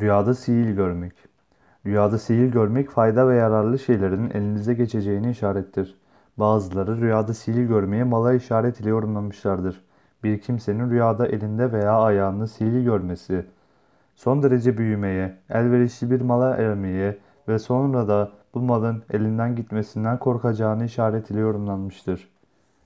Rüyada sihir görmek. Rüyada sihir görmek fayda ve yararlı şeylerin elinize geçeceğini işarettir. Bazıları rüyada sihir görmeyi mala işaret ile yorumlamışlardır. Bir kimsenin rüyada elinde veya ayağında sihir görmesi, son derece büyümeye, elverişli bir mala ermeye ve sonra da bu malın elinden gitmesinden korkacağını işaret ile yorumlanmıştır.